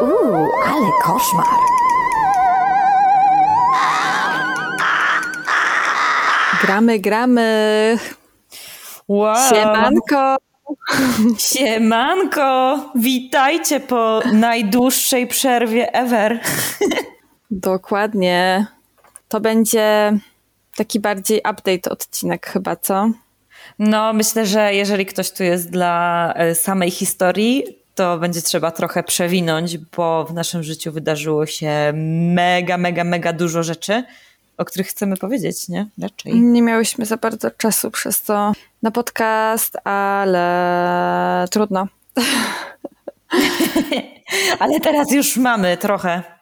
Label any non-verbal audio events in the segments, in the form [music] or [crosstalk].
Uuu, ale koszmar. Gramy, gramy. Wow. Siemanko. [laughs] Siemanko! Witajcie po najdłuższej przerwie ever. [laughs] Dokładnie. To będzie taki bardziej update odcinek chyba, co? No, myślę, że jeżeli ktoś tu jest dla e, samej historii, to będzie trzeba trochę przewinąć, bo w naszym życiu wydarzyło się mega, mega, mega dużo rzeczy, o których chcemy powiedzieć, nie? Raczej. Nie miałyśmy za bardzo czasu przez to na podcast, ale trudno. [laughs] Ale teraz już mamy trochę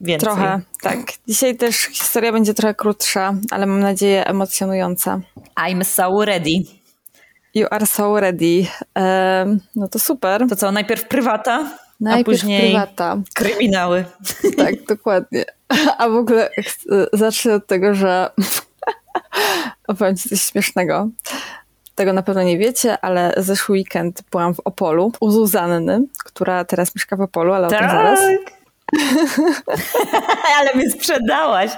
więcej. Trochę, tak. Dzisiaj też historia będzie trochę krótsza, ale mam nadzieję emocjonująca. I'm so ready. You are so ready. Em, no to super. To co, najpierw prywata, Najpierw a później prywata. kryminały. Tak, dokładnie. A w ogóle zacznę od tego, że [laughs] opowiem ci coś śmiesznego. Tego na pewno nie wiecie, ale zeszły weekend byłam w Opolu u Zuzanny, która teraz mieszka w Opolu, ale o tym zaraz. [laughs] Ale mnie sprzedałaś.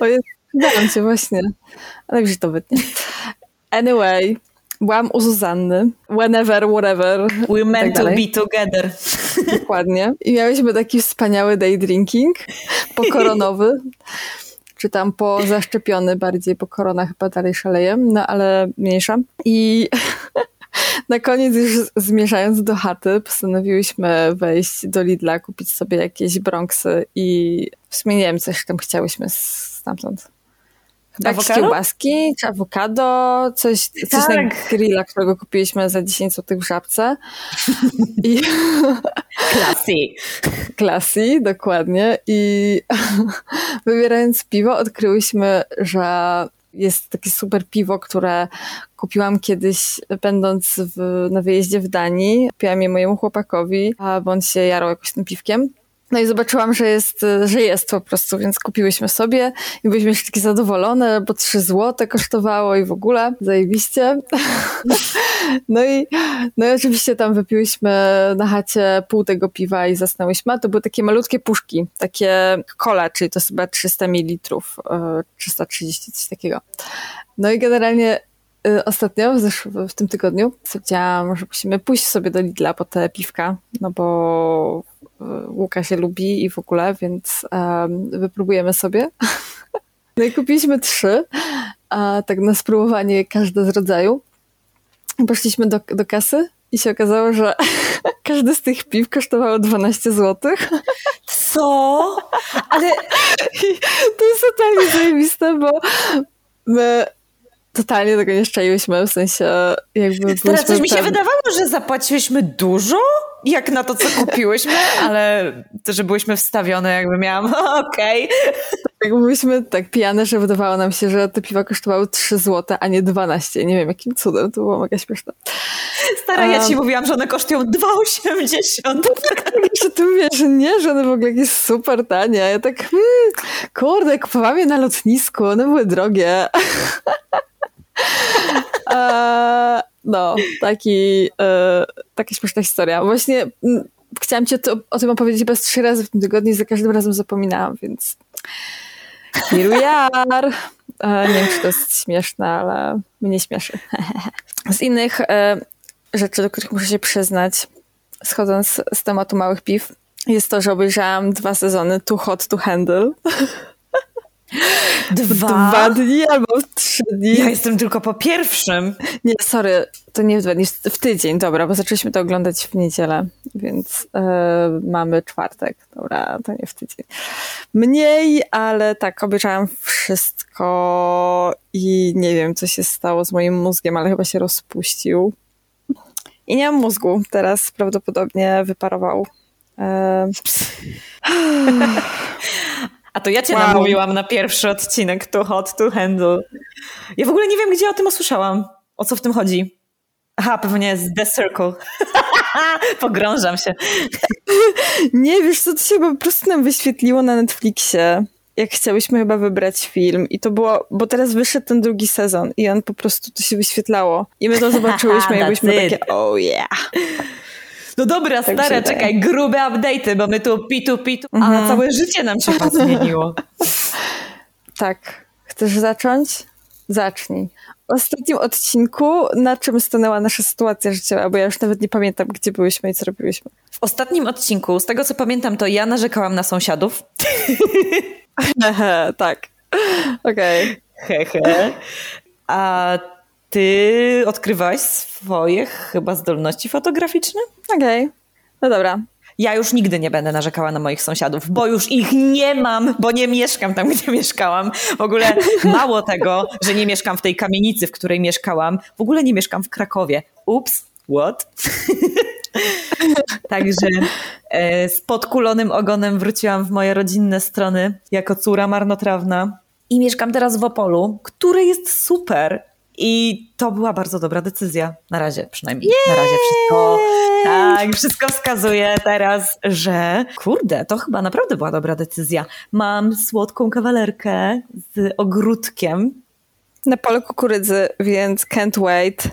O jest, dałam cię właśnie. Ale już to wytnie. Anyway, byłam u Zuzanny. Whenever, whatever. We meant tak to be together. Dokładnie. I miałyśmy taki wspaniały day drinking, pokoronowy, czy tam po zaszczepiony bardziej, bo korona chyba dalej szaleje, no ale mniejsza. I [laughs] na koniec już zmierzając do chaty, postanowiłyśmy wejść do Lidla, kupić sobie jakieś bronksy i w sumie nie wiem, coś tam chciałyśmy stamtąd. Chyba jakieś kiełbaski, czy awokado, coś, coś Tak. na grilla, którego kupiliśmy za 10 zł w żabce. I. [laughs] Klasy, dokładnie. I [laughs] wybierając piwo, odkryłyśmy, że jest takie super piwo, które kupiłam kiedyś, będąc w, na wyjeździe w Danii. Piłam je mojemu chłopakowi, a on się jarał jakoś tym piwkiem. No i zobaczyłam, że jest, że jest po prostu, więc kupiłyśmy sobie i byliśmy jeszcze takie zadowolone, bo 3 złote kosztowało i w ogóle zajebiście. [laughs] No i, no i oczywiście tam wypiłyśmy na chacie pół tego piwa i zasnęłyśmy. A To były takie malutkie puszki, takie cola, czyli to jest chyba 300 ml, e, 330, coś takiego. No i generalnie ostatnio, w, w tym tygodniu, stwierdziłam, że musimy pójść sobie do Lidla po te piwka, no bo y, Łuka się lubi i w ogóle, więc em, wypróbujemy sobie. [laughs] No i kupiliśmy trzy, a tak na spróbowanie każde z rodzaju. Poszliśmy do, do kasy i się okazało, że [laughs] każdy z tych piw kosztowało 12 zł. [laughs] Co? Ale I to jest totalnie zajebiste, bo my totalnie tego nie szczaiłyśmy, w sensie jakby teraz coś mi się wydawało, że zapłaciłyśmy dużo, jak na to, co kupiłyśmy, [laughs] ale to, że byłyśmy wstawione, jakby miałam, [laughs] okej. Jak byliśmy tak pijane, że wydawało nam się, że te piwa kosztowały 3 zł, a nie 12. Nie wiem, jakim cudem, to było mega śmieszne. Stara, ja ci Um. mówiłam, że one kosztują [laughs] 2,80. Że ty mówisz, że nie, że one w ogóle jakieś super tanie. Ja tak, hmm, kurde, kupowałam je na lotnisku, one były drogie. E, no, taki, e, taka śmieszna historia. Właśnie mm, chciałam cię to, o tym opowiedzieć chyba z trzy razy w tym tygodniu i za każdym razem zapominałam, więc here we are. E, nie wiem, czy to jest śmieszne, ale mnie śmieszy. [laughs] Z innych e, rzeczy, do których muszę się przyznać, schodząc z tematu małych piw, jest to, że obejrzałam dwa sezony Too Hot to Handle. [laughs] Dwa? Dwa dni albo w trzy dni. Ja jestem tylko po pierwszym. Nie, sorry, to nie w dwa dni, w tydzień, dobra, bo zaczęliśmy to oglądać w niedzielę, więc e, mamy czwartek, dobra, to nie w tydzień. Mniej, ale tak, obejrzałam wszystko i nie wiem, co się stało z moim mózgiem, ale chyba się rozpuścił. I nie mam mózgu, teraz prawdopodobnie wyparował. E, [laughs] A to ja cię Wow. namówiłam na pierwszy odcinek Too Hot to Handle. Ja w ogóle nie wiem, gdzie o tym usłyszałam. O co w tym chodzi? Aha, pewnie z The Circle. [laughs] Pogrążam się. Nie, wiesz co, to się po prostu nam wyświetliło na Netflixie jak chciałyśmy chyba wybrać film i to było, bo teraz wyszedł ten drugi sezon i on po prostu to się wyświetlało i my to [laughs] zobaczyłyśmy [laughs] i byliśmy takie oh yeah. No dobra, tak stara, czekaj, grube update'y, bo my tu pitu pitu, mhm. a całe życie nam się [laughs] zmieniło. tak. Chcesz zacząć? Zacznij. W ostatnim odcinku na czym stanęła nasza sytuacja życiowa, bo ja już nawet nie pamiętam, gdzie byłyśmy i co robiłyśmy. W ostatnim odcinku, z tego co pamiętam, to ja narzekałam na sąsiadów. [laughs] tak. Okej. Okay. Hehe. A ty odkrywałaś swoje chyba zdolności fotograficzne? Okej. Okay. No dobra. Ja już nigdy nie będę narzekała na moich sąsiadów, bo już ich nie mam, bo nie mieszkam tam, [laughs] gdzie mieszkałam. W ogóle mało tego, że nie mieszkam w tej kamienicy, w której mieszkałam, w ogóle nie mieszkam w Krakowie. Ups, what? [laughs] Także e, z podkulonym ogonem wróciłam w moje rodzinne strony jako córa marnotrawna. I mieszkam teraz w Opolu, które jest super. I to była bardzo dobra decyzja. Na razie przynajmniej. Na razie wszystko. Tak, wszystko wskazuje teraz, że kurde, to chyba naprawdę była dobra decyzja. Mam słodką kawalerkę z ogródkiem. Na polu kukurydzy, więc can't wait.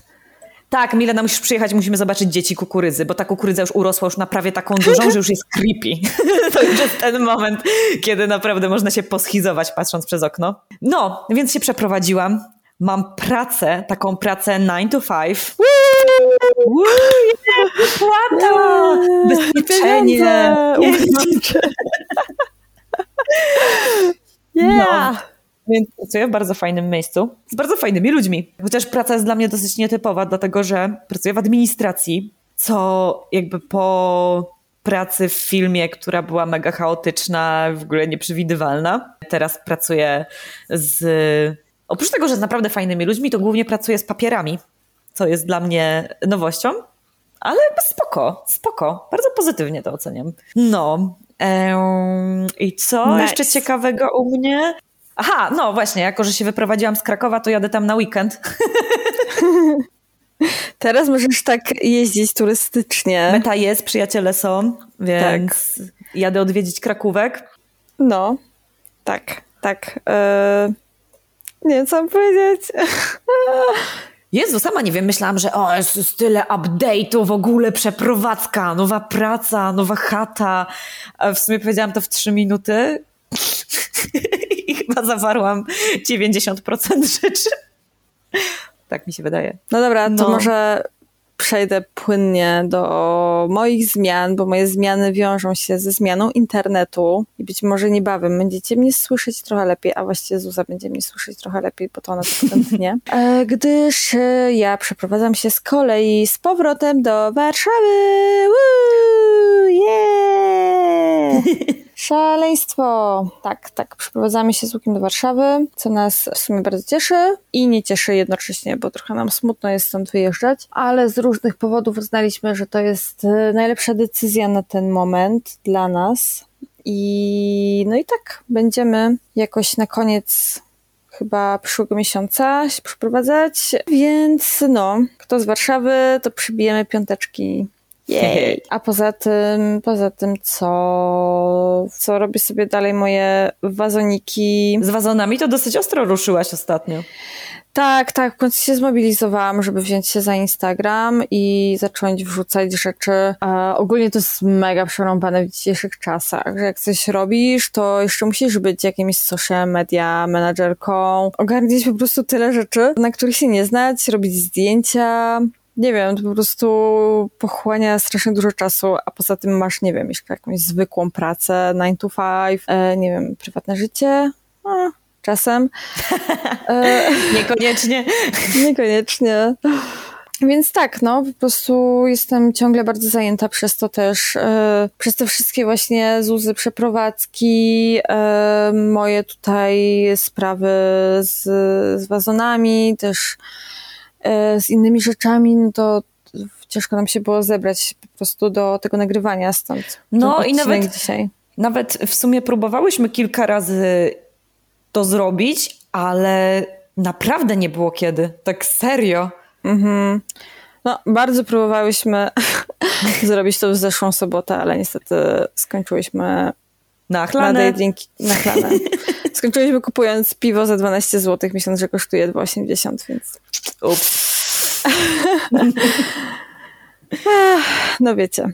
Tak, Milena, musisz przyjechać, musimy zobaczyć dzieci kukurydzy, bo ta kukurydza już urosła już na prawie taką dużą, że już jest creepy. [laughs] to już jest ten moment, kiedy naprawdę można się poschizować patrząc przez okno. No, więc się przeprowadziłam mam pracę, taką pracę 9 to 5. Wypłata! Bezpieczenie! [laughs] Yeah. No. Więc pracuję w bardzo fajnym miejscu z bardzo fajnymi ludźmi. Chociaż praca jest dla mnie dosyć nietypowa, dlatego że pracuję w administracji, co jakby po pracy w filmie, która była mega chaotyczna, w ogóle nieprzewidywalna. Teraz pracuję z Oprócz tego, że z naprawdę fajnymi ludźmi, to głównie pracuję z papierami, co jest dla mnie nowością, ale spoko, spoko. Bardzo pozytywnie to oceniam. No. I co nice. jeszcze ciekawego u mnie? Aha, no właśnie, jako że się wyprowadziłam z Krakowa, to jadę tam na weekend. [laughs] Teraz możesz tak jeździć turystycznie. Meta jest, przyjaciele są, więc tak. jadę odwiedzić Krakówek. No, tak, tak. Yy nie co mam powiedzieć. Jezu, sama nie wiem, myślałam, że o, jest tyle update'ów, w ogóle przeprowadzka, nowa praca, nowa chata. A w sumie powiedziałam to w trzy minuty [laughs] i chyba zawarłam 90% rzeczy. Tak mi się wydaje. No dobra, to no. może przejdę płynnie do moich zmian, bo moje zmiany wiążą się ze zmianą internetu i być może niebawem będziecie mnie słyszeć trochę lepiej, a właściwie Zuza będzie mnie słyszeć trochę lepiej, bo to ona to potem tnie. [laughs] E, gdyż e, ja przeprowadzam się z kolei z powrotem do Warszawy. Woo! Yeah! [laughs] Szaleństwo! Tak, tak, przeprowadzamy się z Łukiem do Warszawy, co nas w sumie bardzo cieszy i nie cieszy jednocześnie, bo trochę nam smutno jest stąd wyjeżdżać, ale z różnych powodów uznaliśmy, że to jest e, najlepsza decyzja na ten moment dla nas. I no i tak, będziemy jakoś na koniec chyba przyszłego miesiąca się przeprowadzać, więc no, kto z Warszawy, to przybijemy piąteczki jej. A poza tym, poza tym, co, co robię sobie dalej moje wazoniki. Z wazonami to dosyć ostro ruszyłaś ostatnio. Tak, tak, w końcu się zmobilizowałam, żeby wziąć się za Instagram i zacząć wrzucać rzeczy. E, ogólnie to jest mega przerąbane w dzisiejszych czasach, że jak coś robisz, to jeszcze musisz być jakimś social media menadżerką, ogarniać po prostu tyle rzeczy, na których się nie znać, robić zdjęcia, nie wiem, to po prostu pochłania strasznie dużo czasu, a poza tym masz, nie wiem, jeszcze jakąś zwykłą pracę, 9 to 5, e, nie wiem, prywatne życie, no, czasem. [laughs] E, Niekoniecznie. [laughs] Niekoniecznie. Więc tak, no po prostu jestem ciągle bardzo zajęta przez to też, e, przez te wszystkie właśnie zuzy, przeprowadzki, e, moje tutaj sprawy z, z wazonami, też z innymi rzeczami, no to ciężko nam się było zebrać po prostu do tego nagrywania stąd. No i nawet dzisiaj. Nawet w sumie próbowałyśmy kilka razy to zrobić, ale naprawdę nie było kiedy. Tak serio. Mhm. No, bardzo próbowałyśmy [laughs] zrobić to w zeszłą sobotę, ale niestety skończyłyśmy nachlane. Na nachlane. [laughs] Skończyliśmy kupując piwo za 12 zł, myśląc, że kosztuje 2,80, więc Ups. [laughs] no wiecie.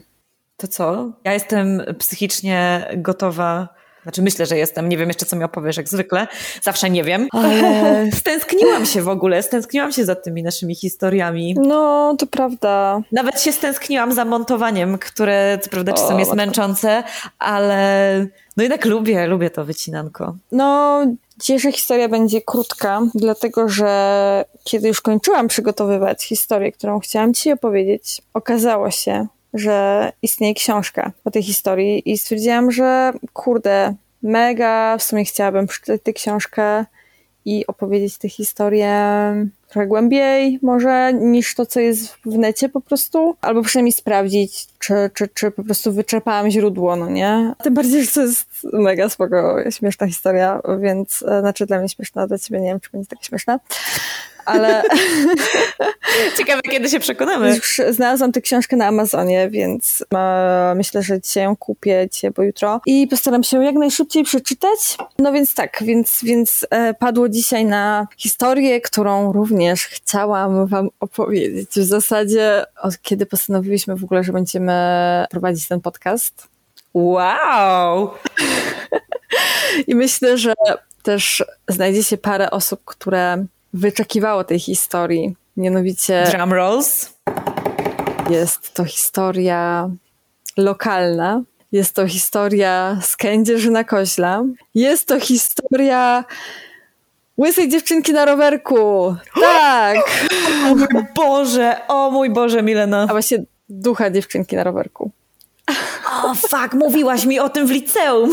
To co? Ja jestem psychicznie gotowa. Znaczy, myślę, że jestem. Nie wiem jeszcze, co mi opowiesz, jak zwykle. Zawsze nie wiem. Ale [laughs] stęskniłam się w ogóle. Stęskniłam się za tymi naszymi historiami. No, to prawda. Nawet się stęskniłam za montowaniem, które co prawda czasem O, jest matko. męczące, ale no jednak lubię, lubię to wycinanko. No, dzisiejsza historia będzie krótka, dlatego że kiedy już kończyłam przygotowywać historię, którą chciałam Ci opowiedzieć, okazało się, że istnieje książka o tej historii i stwierdziłam, że kurde, mega, w sumie chciałabym przeczytać tę książkę i opowiedzieć tę historię trochę głębiej może niż to, co jest w necie po prostu, albo przynajmniej sprawdzić, czy, czy, czy po prostu wyczerpałam źródło, no nie? Tym bardziej, że to jest mega spoko, śmieszna historia, więc, e, znaczy dla mnie śmieszna, dla ciebie nie wiem, czy będzie taka śmieszna, ale [laughs] Ciekawe, kiedy się przekonamy. już znalazłam tę książkę na Amazonie, więc e, myślę, że dzisiaj ją kupię, dzisiaj, bo jutro i postaram się jak najszybciej przeczytać. No więc tak, więc, więc e, padło dzisiaj na historię, którą również chciałam wam opowiedzieć. W zasadzie od kiedy postanowiłyśmy w ogóle, że będziemy prowadzić ten podcast. Wow! [laughs] I myślę, że też znajdzie się parę osób, które wyczekiwało tej historii. Mianowicie Drum rolls. Jest to historia lokalna. Jest to historia z Kędzierzyna Koźla. Jest to historia łysej dziewczynki na rowerku. Tak! O mój Boże, o mój Boże, Milena. A właśnie ducha dziewczynki na rowerku. O fuck, mówiłaś mi o tym w liceum.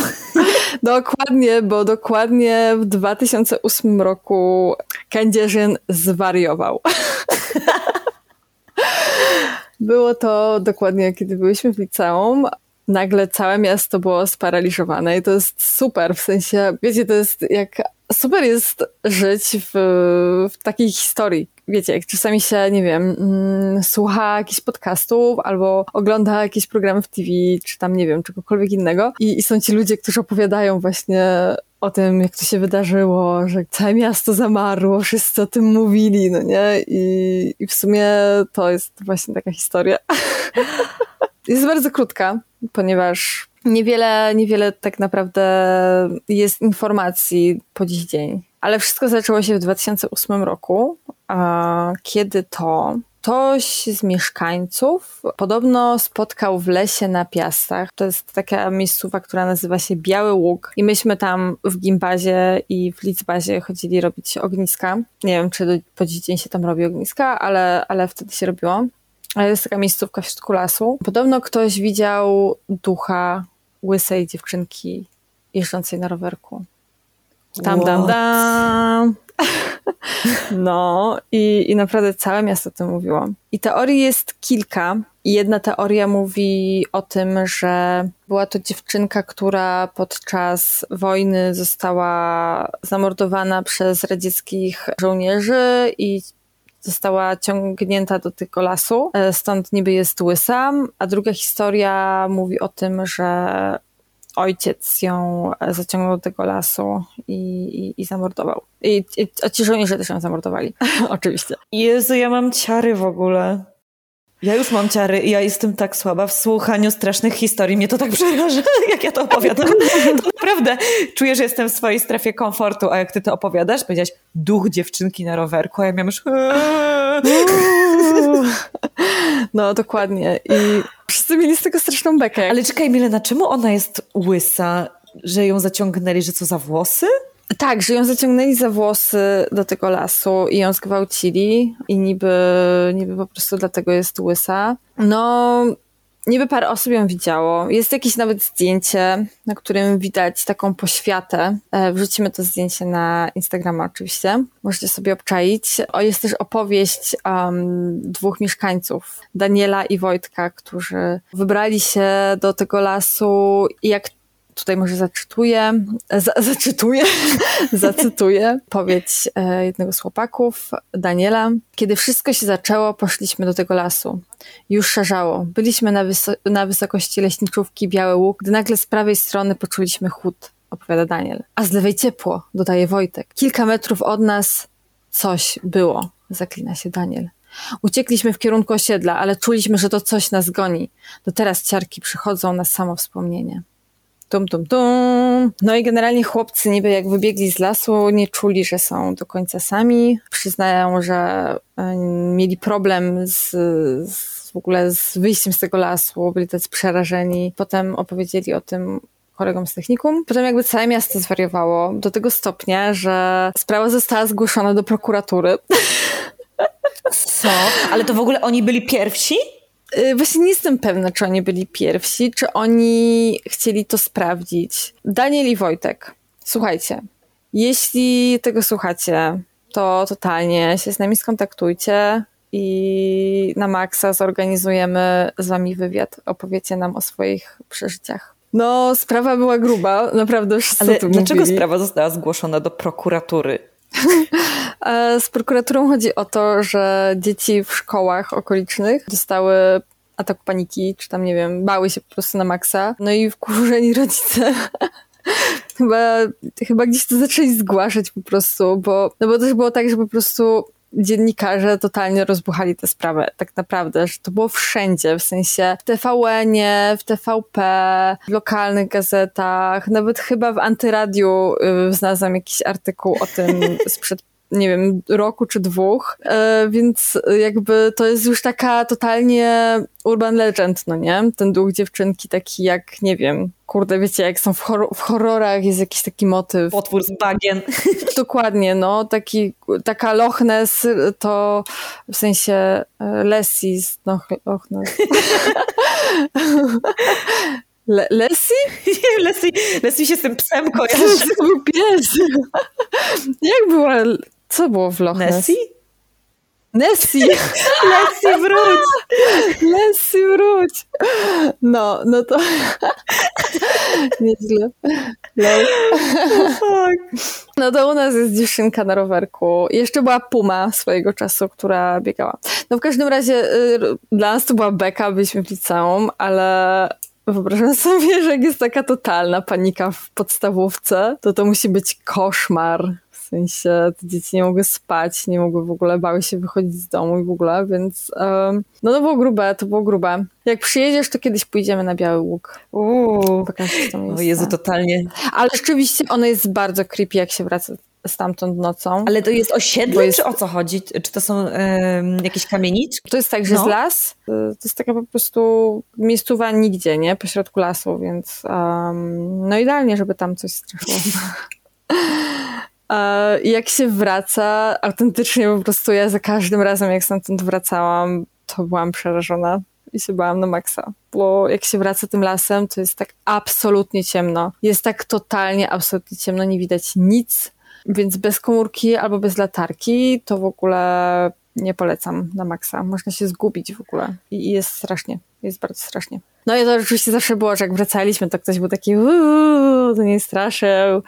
Dokładnie, bo dokładnie w 2008 roku Kędzierzyn zwariował. Było to dokładnie, kiedy byliśmy w liceum. Nagle całe miasto było sparaliżowane i to jest super, w sensie, wiecie, to jest jak, super jest żyć w, w takiej historii. Wiecie, jak czasami się, nie wiem, mm, słucha jakichś podcastów albo ogląda jakieś programy w TV, czy tam, nie wiem, czegokolwiek innego i, i są ci ludzie, którzy opowiadają właśnie o tym, jak to się wydarzyło, że całe miasto zamarło, wszyscy o tym mówili, no nie? I, i w sumie to jest właśnie taka historia. [laughs] jest bardzo krótka, ponieważ niewiele, niewiele tak naprawdę jest informacji po dziś dzień. Ale wszystko zaczęło się w 2008 roku, kiedy to ktoś z mieszkańców podobno spotkał w lesie na Piastach. To jest taka miejscowa, która nazywa się Biały Łuk. I myśmy tam w Gimbazie i w Lidzbazie chodzili robić ogniska. Nie wiem, czy po dziś dzień się tam robi ogniska, ale, ale wtedy się robiło. Ale jest taka miejscówka w środku lasu. Podobno ktoś widział ducha łysej dziewczynki jeżdżącej na rowerku. Tam, dam, What? dam. [laughs] No i, i naprawdę całe miasto o tym mówiło. I teorii jest kilka. I jedna teoria mówi o tym, że była to dziewczynka, która podczas wojny została zamordowana przez radzieckich żołnierzy i została ciągnięta do tego lasu, e, stąd niby jest łysa. A druga historia mówi o tym, że ojciec ją e, zaciągnął do tego lasu i, i, i zamordował. I, i, ci żołnierze też ją zamordowali, [laughs] oczywiście. Jezu, ja mam ciary w ogóle. Ja już mam ciary i ja jestem tak słaba w słuchaniu strasznych historii. Mnie to tak przeraża, [laughs] jak ja to opowiadam. To naprawdę czuję, że jestem w swojej strefie komfortu, a jak ty to opowiadasz, powiedziałaś duch dziewczynki na rowerku, a ja miałam już... No, dokładnie. I wszyscy mieli z tego straszną bekę. Ale czekaj, Milena, czemu ona jest łysa? Że ją zaciągnęli, że co za włosy? Tak, że ją zaciągnęli za włosy do tego lasu i ją zgwałcili i niby, niby po prostu dlatego jest łysa. No, niby parę osób ją widziało. Jest jakieś nawet zdjęcie, na którym widać taką poświatę. E, Wrzucimy to zdjęcie na Instagrama oczywiście. Możecie sobie obczaić. O, jest też opowieść um, dwóch mieszkańców, Daniela i Wojtka, którzy wybrali się do tego lasu i jak tutaj może zacytuję, za, zacytuję, [laughs] zacytuję powiedzi e, jednego z chłopaków, Daniela. Kiedy wszystko się zaczęło, poszliśmy do tego lasu. Już szarzało. Byliśmy na, na wysokości leśniczówki Biały Łuk, gdy nagle z prawej strony poczuliśmy chłód. opowiada Daniel. A z lewej ciepło, dodaje Wojtek. Kilka metrów od nas coś było, zaklina się Daniel. Uciekliśmy w kierunku osiedla, ale czuliśmy, że to coś nas goni. Do teraz ciarki przychodzą na samo wspomnienie. Tum, tum, tum. No i generalnie chłopcy niby jak wybiegli z lasu, nie czuli, że są do końca sami. Przyznają, że e, mieli problem z, z w ogóle z wyjściem z tego lasu, byli tacy przerażeni. Potem opowiedzieli o tym kolegom z technikum. Potem jakby całe miasto zwariowało do tego stopnia, że sprawa została zgłoszona do prokuratury. Co? Ale to w ogóle oni byli pierwsi? Y, Właśnie nie jestem pewna, czy oni byli pierwsi, czy oni chcieli to sprawdzić. Daniel i Wojtek, słuchajcie, jeśli tego słuchacie, to totalnie się z nami skontaktujcie i na maksa zorganizujemy z wami wywiad. Opowiecie nam o swoich przeżyciach. No, sprawa była gruba, naprawdę wszyscy Ale dlaczego mówili. sprawa została zgłoszona do prokuratury? [laughs] E, Z prokuraturą chodzi o to, że dzieci w szkołach okolicznych dostały ataku paniki, czy tam, nie wiem, bały się po prostu na maksa. No i wkurzeni rodzice [laughs] chyba, chyba gdzieś to zaczęli zgłaszać po prostu, bo, no bo też było tak, że po prostu dziennikarze totalnie rozbuchali tę sprawę, tak naprawdę, że to było wszędzie, w sensie w TVN-ie, w TVP, w lokalnych gazetach, nawet chyba w Antyradiu y, znalazłam jakiś artykuł o tym sprzed nie wiem, roku czy dwóch, e, więc jakby to jest już taka totalnie urban legend, no nie? Ten duch dziewczynki taki jak, nie wiem, kurde, wiecie, jak są w, hor- w horrorach jest jakiś taki motyw. Potwór z bagien. [laughs] Dokładnie, no, taki, taka Loch Ness to w sensie e, Lessie z no, Loch Ness. [laughs] Le- Lessie? Leslie, Leslie się z tym psem kojarzy. To był [laughs] pies. Jak była, co było w Loch Ness? Nessie? Nessie! [laughs] Leslie, wróć! Lessie, wróć! No, no to... [laughs] Nieźle. No. Fuck. no to u nas jest dziewczynka na rowerku. Jeszcze była Puma swojego czasu, która biegała. No w każdym razie y, dla nas to była beka, byliśmy w liceum, ale wyobrażam [laughs] sobie, że jak jest taka totalna panika w podstawówce, to to musi być koszmar. W sensie te dzieci nie mogły spać, nie mogły w ogóle, bały się wychodzić z domu i w ogóle, więc um, no to było grube, to było grube. Jak przyjedziesz, to kiedyś pójdziemy na Biały Łuk. Uuu. O. Jezu, totalnie. Ale rzeczywiście ono jest bardzo creepy, jak się wraca stamtąd nocą. Ale to jest osiedle, jest- czy o co chodzi? Czy to są em, jakieś kamieniczki? To jest tak, że No. jest las, y, to jest taka po prostu miejscowa nigdzie, nie? Pośrodku lasu, więc um, no idealnie, żeby tam coś straszyło. [laughs] Jak się wraca, autentycznie po prostu ja za każdym razem, jak stamtąd wracałam, to byłam przerażona i się bałam na maksa. Bo jak się wraca tym lasem, to jest tak absolutnie ciemno. Jest tak totalnie, absolutnie ciemno, nie widać nic, więc bez komórki albo bez latarki to w ogóle nie polecam na maksa. Można się zgubić w ogóle i i jest strasznie, jest bardzo strasznie. No i to oczywiście zawsze było, że jak wracaliśmy, to ktoś był taki uuu, to nie straszył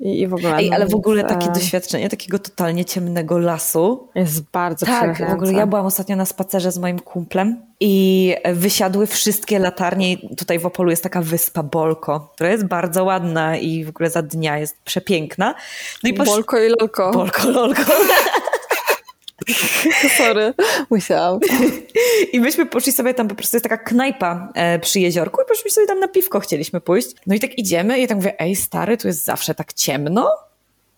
i, i w ogóle. Ej, no, ale w ogóle takie doświadczenie takiego totalnie ciemnego lasu. Jest bardzo Tak, w ogóle ja byłam ostatnio na spacerze z moim kumplem i wysiadły wszystkie latarnie. Tutaj w Opolu jest taka wyspa Bolko, która jest bardzo ładna i w ogóle za dnia jest przepiękna. No i posz... Bolko i lolko. Bolko, lolko. [laughs] [laughs] Sorry, musiałam. [laughs] I myśmy poszli sobie tam, po prostu jest taka knajpa e, przy jeziorku i poszliśmy sobie tam na piwko, chcieliśmy pójść. No i tak idziemy i ja tak mówię, ej stary, tu jest zawsze tak ciemno?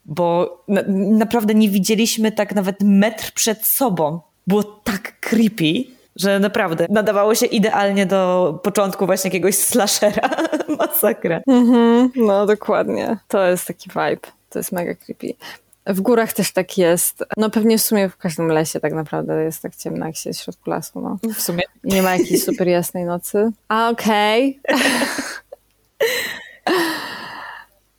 Bo na, naprawdę nie widzieliśmy tak nawet metr przed sobą. Było tak creepy, że naprawdę nadawało się idealnie do początku właśnie jakiegoś slashera. [laughs] Masakra. Mhm, no dokładnie. To jest taki vibe. To jest mega creepy. W górach też tak jest. No pewnie w sumie w każdym lesie tak naprawdę jest tak ciemno, jak się jest w środku lasu. No. W sumie. Nie ma jakiejś [laughs] super jasnej nocy. A okej. [laughs]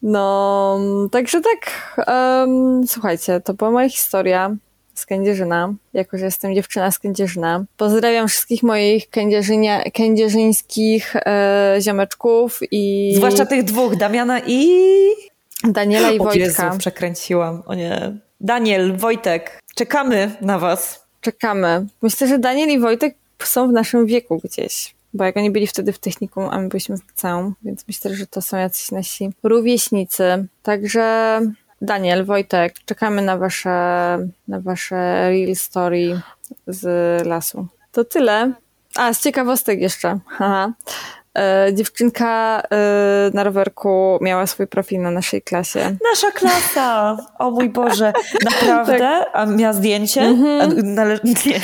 No, także tak. em, słuchajcie, to była moja historia z Kędzierzyna, jako że jestem dziewczyna z Kędzierzyna. Pozdrawiam wszystkich moich kędzierzyńskich e, ziomeczków i Zwłaszcza tych dwóch, Damiana i... Daniela i O Wojtka. Jezu, przekręciłam. O nie. Daniel, Wojtek, czekamy na was. Czekamy. Myślę, że Daniel i Wojtek są w naszym wieku gdzieś. bo jak oni byli wtedy w technikum, a my byliśmy w liceum, więc myślę, że to są jacyś nasi rówieśnicy. Także Daniel, Wojtek, czekamy na wasze, na wasze real story z lasu. To tyle. A, z ciekawostek jeszcze. Haha. E, dziewczynka e, na rowerku miała swój profil na naszej klasie. Nasza klasa! O mój Boże, [laughs] naprawdę? Tak. A miała zdjęcie? Mhm. Nale... [laughs] Nie.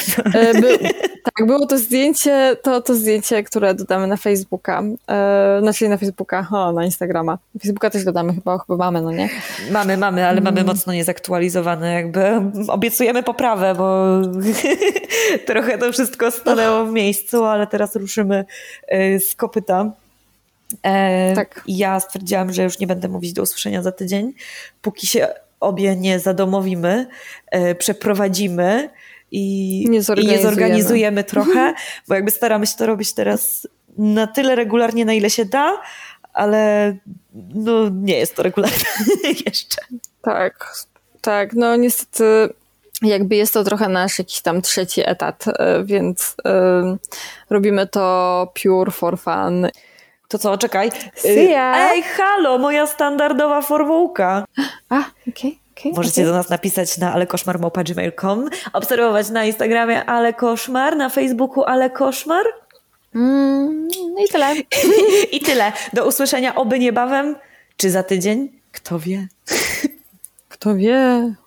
E, by, tak, było to zdjęcie, to to zdjęcie, które dodamy na Facebooka. E, znaczy na Facebooka, o, na Instagrama. Facebooka też dodamy chyba, chyba mamy, no nie? Mamy, mamy, ale mamy Mm. mocno niezaktualizowane. Jakby obiecujemy poprawę, bo [laughs] trochę to wszystko stanęło w miejscu, ale teraz ruszymy z kopyta. E, Tak. i Ja stwierdziłam, że już nie będę mówić do usłyszenia za tydzień, póki się obie nie zadomowimy, e, przeprowadzimy i Nie i zorganizujemy. nie zorganizujemy [laughs] trochę, bo jakby staramy się to robić teraz na tyle regularnie, na ile się da, ale no, nie jest to regularne [laughs] jeszcze. Tak, tak, no niestety jakby jest to trochę nasz jakiś tam trzeci etat, e, więc e, robimy to pure for fun. To co, czekaj. See ya. Ej, halo, moja standardowa formułka. A, okej, okej. Możecie do nas napisać na alekoszmar.gmail.com, obserwować na Instagramie Ale Koszmar, na Facebooku Ale Koszmar. Mm, no i tyle. [laughs] I tyle. Do usłyszenia oby niebawem, czy za tydzień, kto wie. [laughs] Kto wie?